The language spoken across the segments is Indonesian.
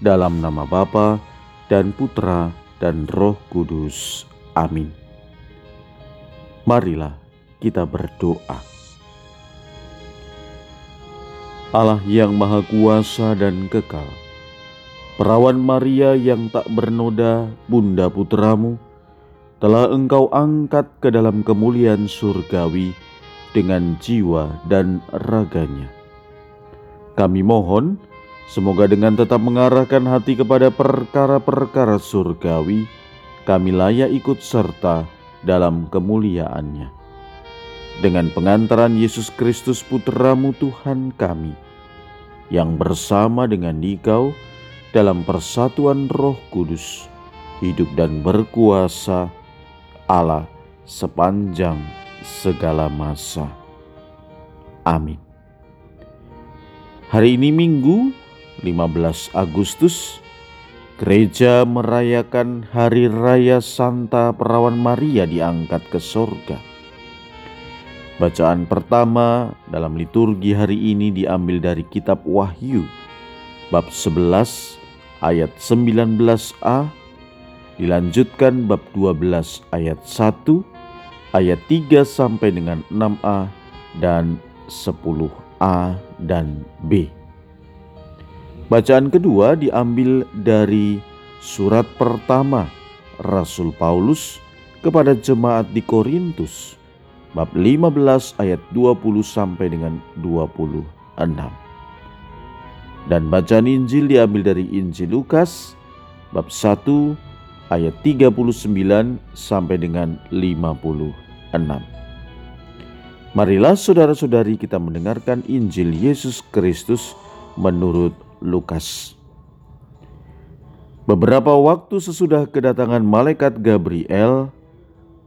dalam nama Bapa dan Putra dan Roh Kudus. Amin. Marilah kita berdoa. Allah yang Maha Kuasa dan Kekal, Perawan Maria yang tak bernoda, Bunda Putramu, telah engkau angkat ke dalam kemuliaan surgawi dengan jiwa dan raganya. Kami mohon, semoga dengan tetap mengarahkan hati kepada perkara-perkara surgawi, kami layak ikut serta dalam kemuliaannya. Dengan pengantaran Yesus Kristus Putramu Tuhan kami, yang bersama dengan Dikau dalam persatuan roh kudus, hidup dan berkuasa Allah sepanjang segala masa. Amin. Hari ini Minggu 15 Agustus, gereja merayakan Hari Raya Santa Perawan Maria diangkat ke sorga. Bacaan pertama dalam liturgi hari ini diambil dari kitab Wahyu, bab 11 ayat 19a, dilanjutkan bab 12 ayat 1, ayat 3 sampai dengan 6a dan 10a dan b. Bacaan kedua diambil dari surat pertama Rasul Paulus kepada jemaat di Korintus bab 15 ayat 20 sampai dengan 26. Dan bacaan Injil diambil dari Injil Lukas bab 1 ayat 39 sampai dengan 50. 6. Marilah saudara-saudari kita mendengarkan Injil Yesus Kristus menurut Lukas. Beberapa waktu sesudah kedatangan malaikat Gabriel,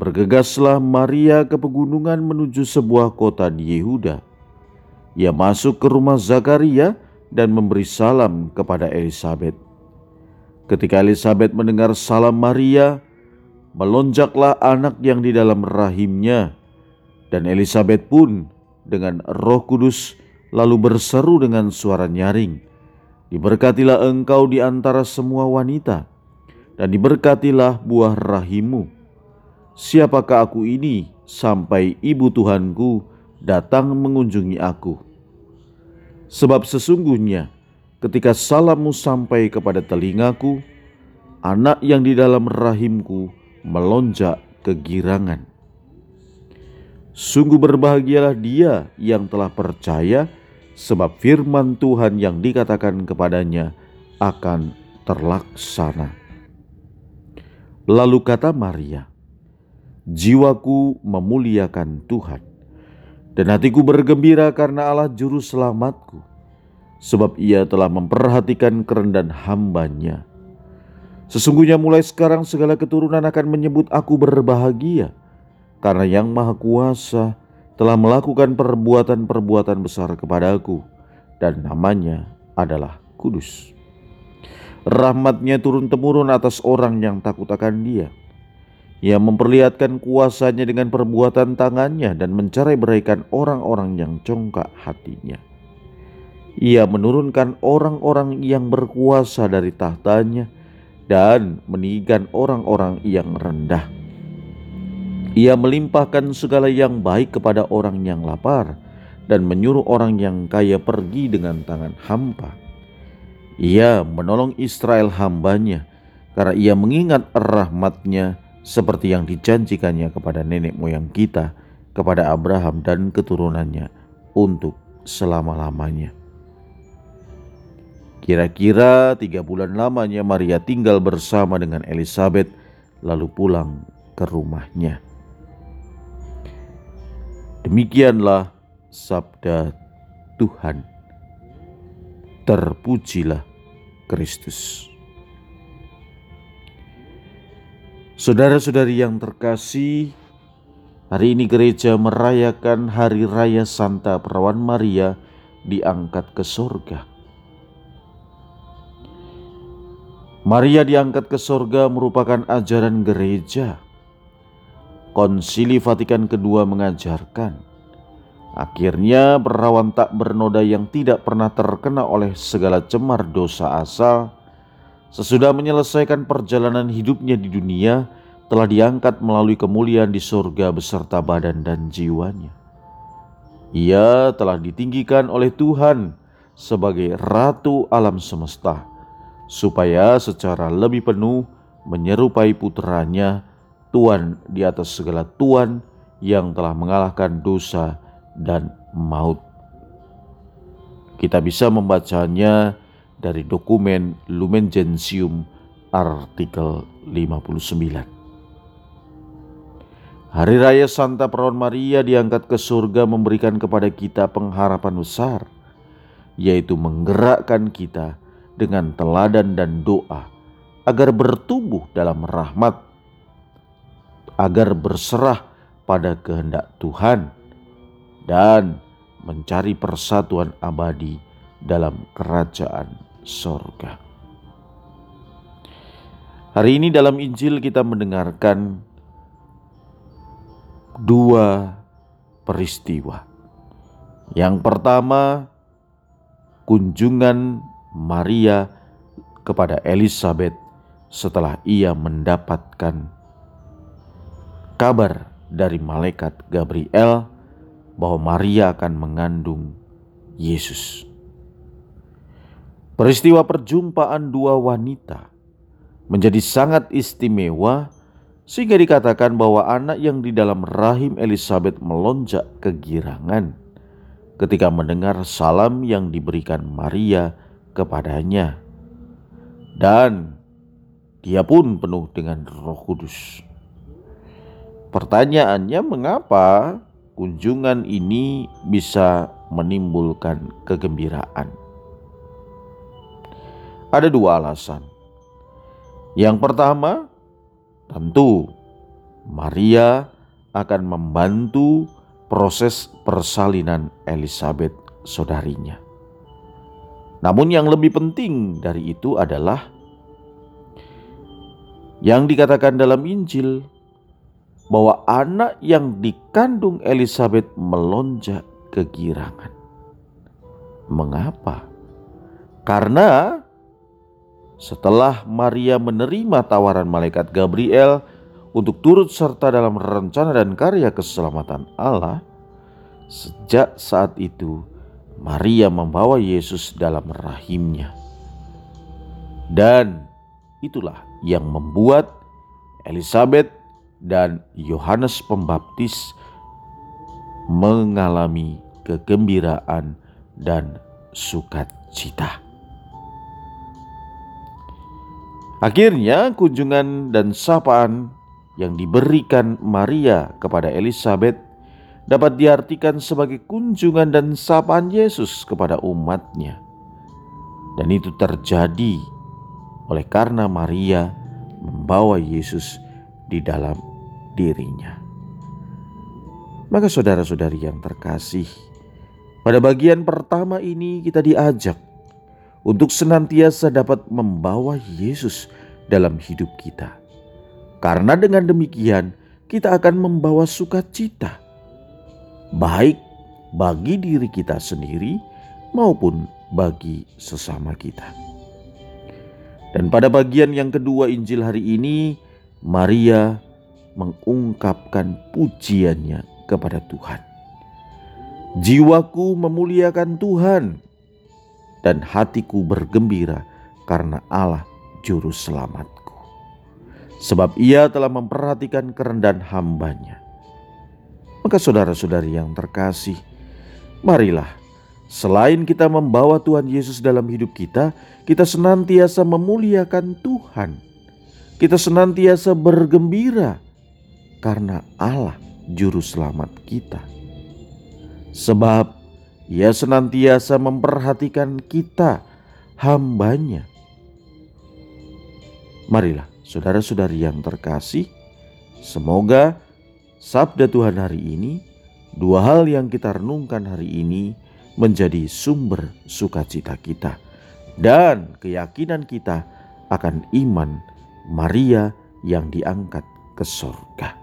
bergegaslah Maria ke pegunungan menuju sebuah kota di Yehuda. Ia masuk ke rumah Zakaria dan memberi salam kepada Elizabeth. Ketika Elizabeth mendengar salam Maria, melonjaklah anak yang di dalam rahimnya, dan Elizabeth pun dengan Roh Kudus lalu berseru dengan suara nyaring, "Diberkatilah engkau di antara semua wanita, dan diberkatilah buah rahimu. Siapakah aku ini sampai ibu Tuhanku datang mengunjungi aku? Sebab sesungguhnya ketika salammu sampai kepada telingaku, anak yang di dalam rahimku melonjak kegirangan. Sungguh berbahagialah dia yang telah percaya, sebab firman Tuhan yang dikatakan kepadanya akan terlaksana. Lalu kata Maria, "Jiwaku memuliakan Tuhan, dan hatiku bergembira karena Allah Juru Selamatku, sebab Ia telah memperhatikan kerendahan hambanya." Sesungguhnya mulai sekarang segala keturunan akan menyebut aku berbahagia, karena yang Maha Kuasa telah melakukan perbuatan-perbuatan besar kepadaku, dan namanya adalah kudus. Rahmatnya turun-temurun atas orang yang takut akan dia. Ia memperlihatkan kuasanya dengan perbuatan tangannya dan mencerai beraikan orang-orang yang congkak hatinya. Ia menurunkan orang-orang yang berkuasa dari tahtanya dan meninggikan orang-orang yang rendah. Ia melimpahkan segala yang baik kepada orang yang lapar dan menyuruh orang yang kaya pergi dengan tangan hampa. Ia menolong Israel hambanya karena ia mengingat rahmatnya seperti yang dijanjikannya kepada nenek moyang kita, kepada Abraham dan keturunannya untuk selama-lamanya. Kira-kira tiga bulan lamanya Maria tinggal bersama dengan Elizabeth lalu pulang ke rumahnya. Demikianlah sabda Tuhan. Terpujilah Kristus. Saudara-saudari yang terkasih, hari ini gereja merayakan Hari Raya Santa Perawan Maria diangkat ke surga. Maria diangkat ke surga merupakan ajaran gereja. Konsili Vatikan kedua mengajarkan, akhirnya perawan tak bernoda yang tidak pernah terkena oleh segala cemar dosa asal Sesudah menyelesaikan perjalanan hidupnya di dunia, telah diangkat melalui kemuliaan di surga beserta badan dan jiwanya. Ia telah ditinggikan oleh Tuhan sebagai ratu alam semesta, supaya secara lebih penuh menyerupai putranya, Tuhan di atas segala Tuhan yang telah mengalahkan dosa dan maut. Kita bisa membacanya dari dokumen Lumen Gentium artikel 59. Hari Raya Santa Perawan Maria diangkat ke surga memberikan kepada kita pengharapan besar, yaitu menggerakkan kita dengan teladan dan doa agar bertumbuh dalam rahmat, agar berserah pada kehendak Tuhan, dan mencari persatuan abadi dalam kerajaan sorga. Hari ini dalam Injil kita mendengarkan dua peristiwa. Yang pertama, kunjungan Maria kepada Elizabeth setelah ia mendapatkan kabar dari malaikat Gabriel bahwa Maria akan mengandung Yesus. Peristiwa perjumpaan dua wanita menjadi sangat istimewa sehingga dikatakan bahwa anak yang di dalam rahim Elizabeth melonjak kegirangan ketika mendengar salam yang diberikan Maria kepadanya. Dan dia pun penuh dengan roh kudus. Pertanyaannya mengapa kunjungan ini bisa menimbulkan kegembiraan? Ada dua alasan. Yang pertama, tentu Maria akan membantu proses persalinan Elizabeth saudarinya. Namun yang lebih penting dari itu adalah yang dikatakan dalam Injil bahwa anak yang dikandung Elizabeth melonjak kegirangan. Mengapa? Karena setelah Maria menerima tawaran malaikat Gabriel untuk turut serta dalam rencana dan karya keselamatan Allah, sejak saat itu Maria membawa Yesus dalam rahimnya. Dan itulah yang membuat Elizabeth dan Yohanes Pembaptis mengalami kegembiraan dan sukacita. Akhirnya kunjungan dan sapaan yang diberikan Maria kepada Elizabeth dapat diartikan sebagai kunjungan dan sapaan Yesus kepada umatnya. Dan itu terjadi oleh karena Maria membawa Yesus di dalam dirinya. Maka saudara-saudari yang terkasih, pada bagian pertama ini kita diajak untuk senantiasa dapat membawa Yesus dalam hidup kita. Karena dengan demikian, kita akan membawa sukacita, baik bagi diri kita sendiri maupun bagi sesama kita. Dan pada bagian yang kedua Injil hari ini, Maria mengungkapkan pujiannya kepada Tuhan. Jiwaku memuliakan Tuhan dan hatiku bergembira karena Allah juru selamatku. Sebab ia telah memperhatikan kerendahan hambanya. Maka saudara-saudari yang terkasih, marilah selain kita membawa Tuhan Yesus dalam hidup kita, kita senantiasa memuliakan Tuhan. Kita senantiasa bergembira karena Allah juru selamat kita. Sebab ia senantiasa memperhatikan kita, hambanya. Marilah saudara-saudari yang terkasih, semoga sabda Tuhan hari ini, dua hal yang kita renungkan hari ini menjadi sumber sukacita kita dan keyakinan kita akan iman Maria yang diangkat ke surga.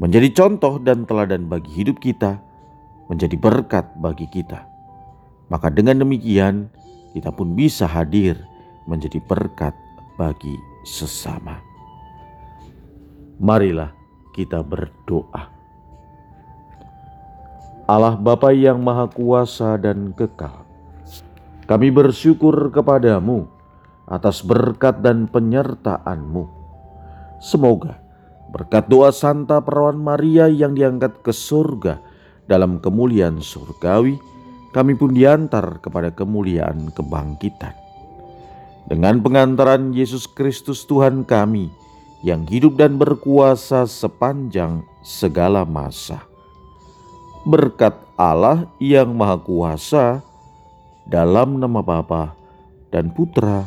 Menjadi contoh dan teladan bagi hidup kita, menjadi berkat bagi kita. Maka dengan demikian kita pun bisa hadir menjadi berkat bagi sesama. Marilah kita berdoa. Allah Bapa yang Maha Kuasa dan Kekal, kami bersyukur kepadamu atas berkat dan penyertaan-Mu. Semoga berkat doa Santa Perawan Maria yang diangkat ke surga dalam kemuliaan surgawi, kami pun diantar kepada kemuliaan kebangkitan. Dengan pengantaran Yesus Kristus Tuhan kami yang hidup dan berkuasa sepanjang segala masa. Berkat Allah yang Maha Kuasa dalam nama Bapa dan Putra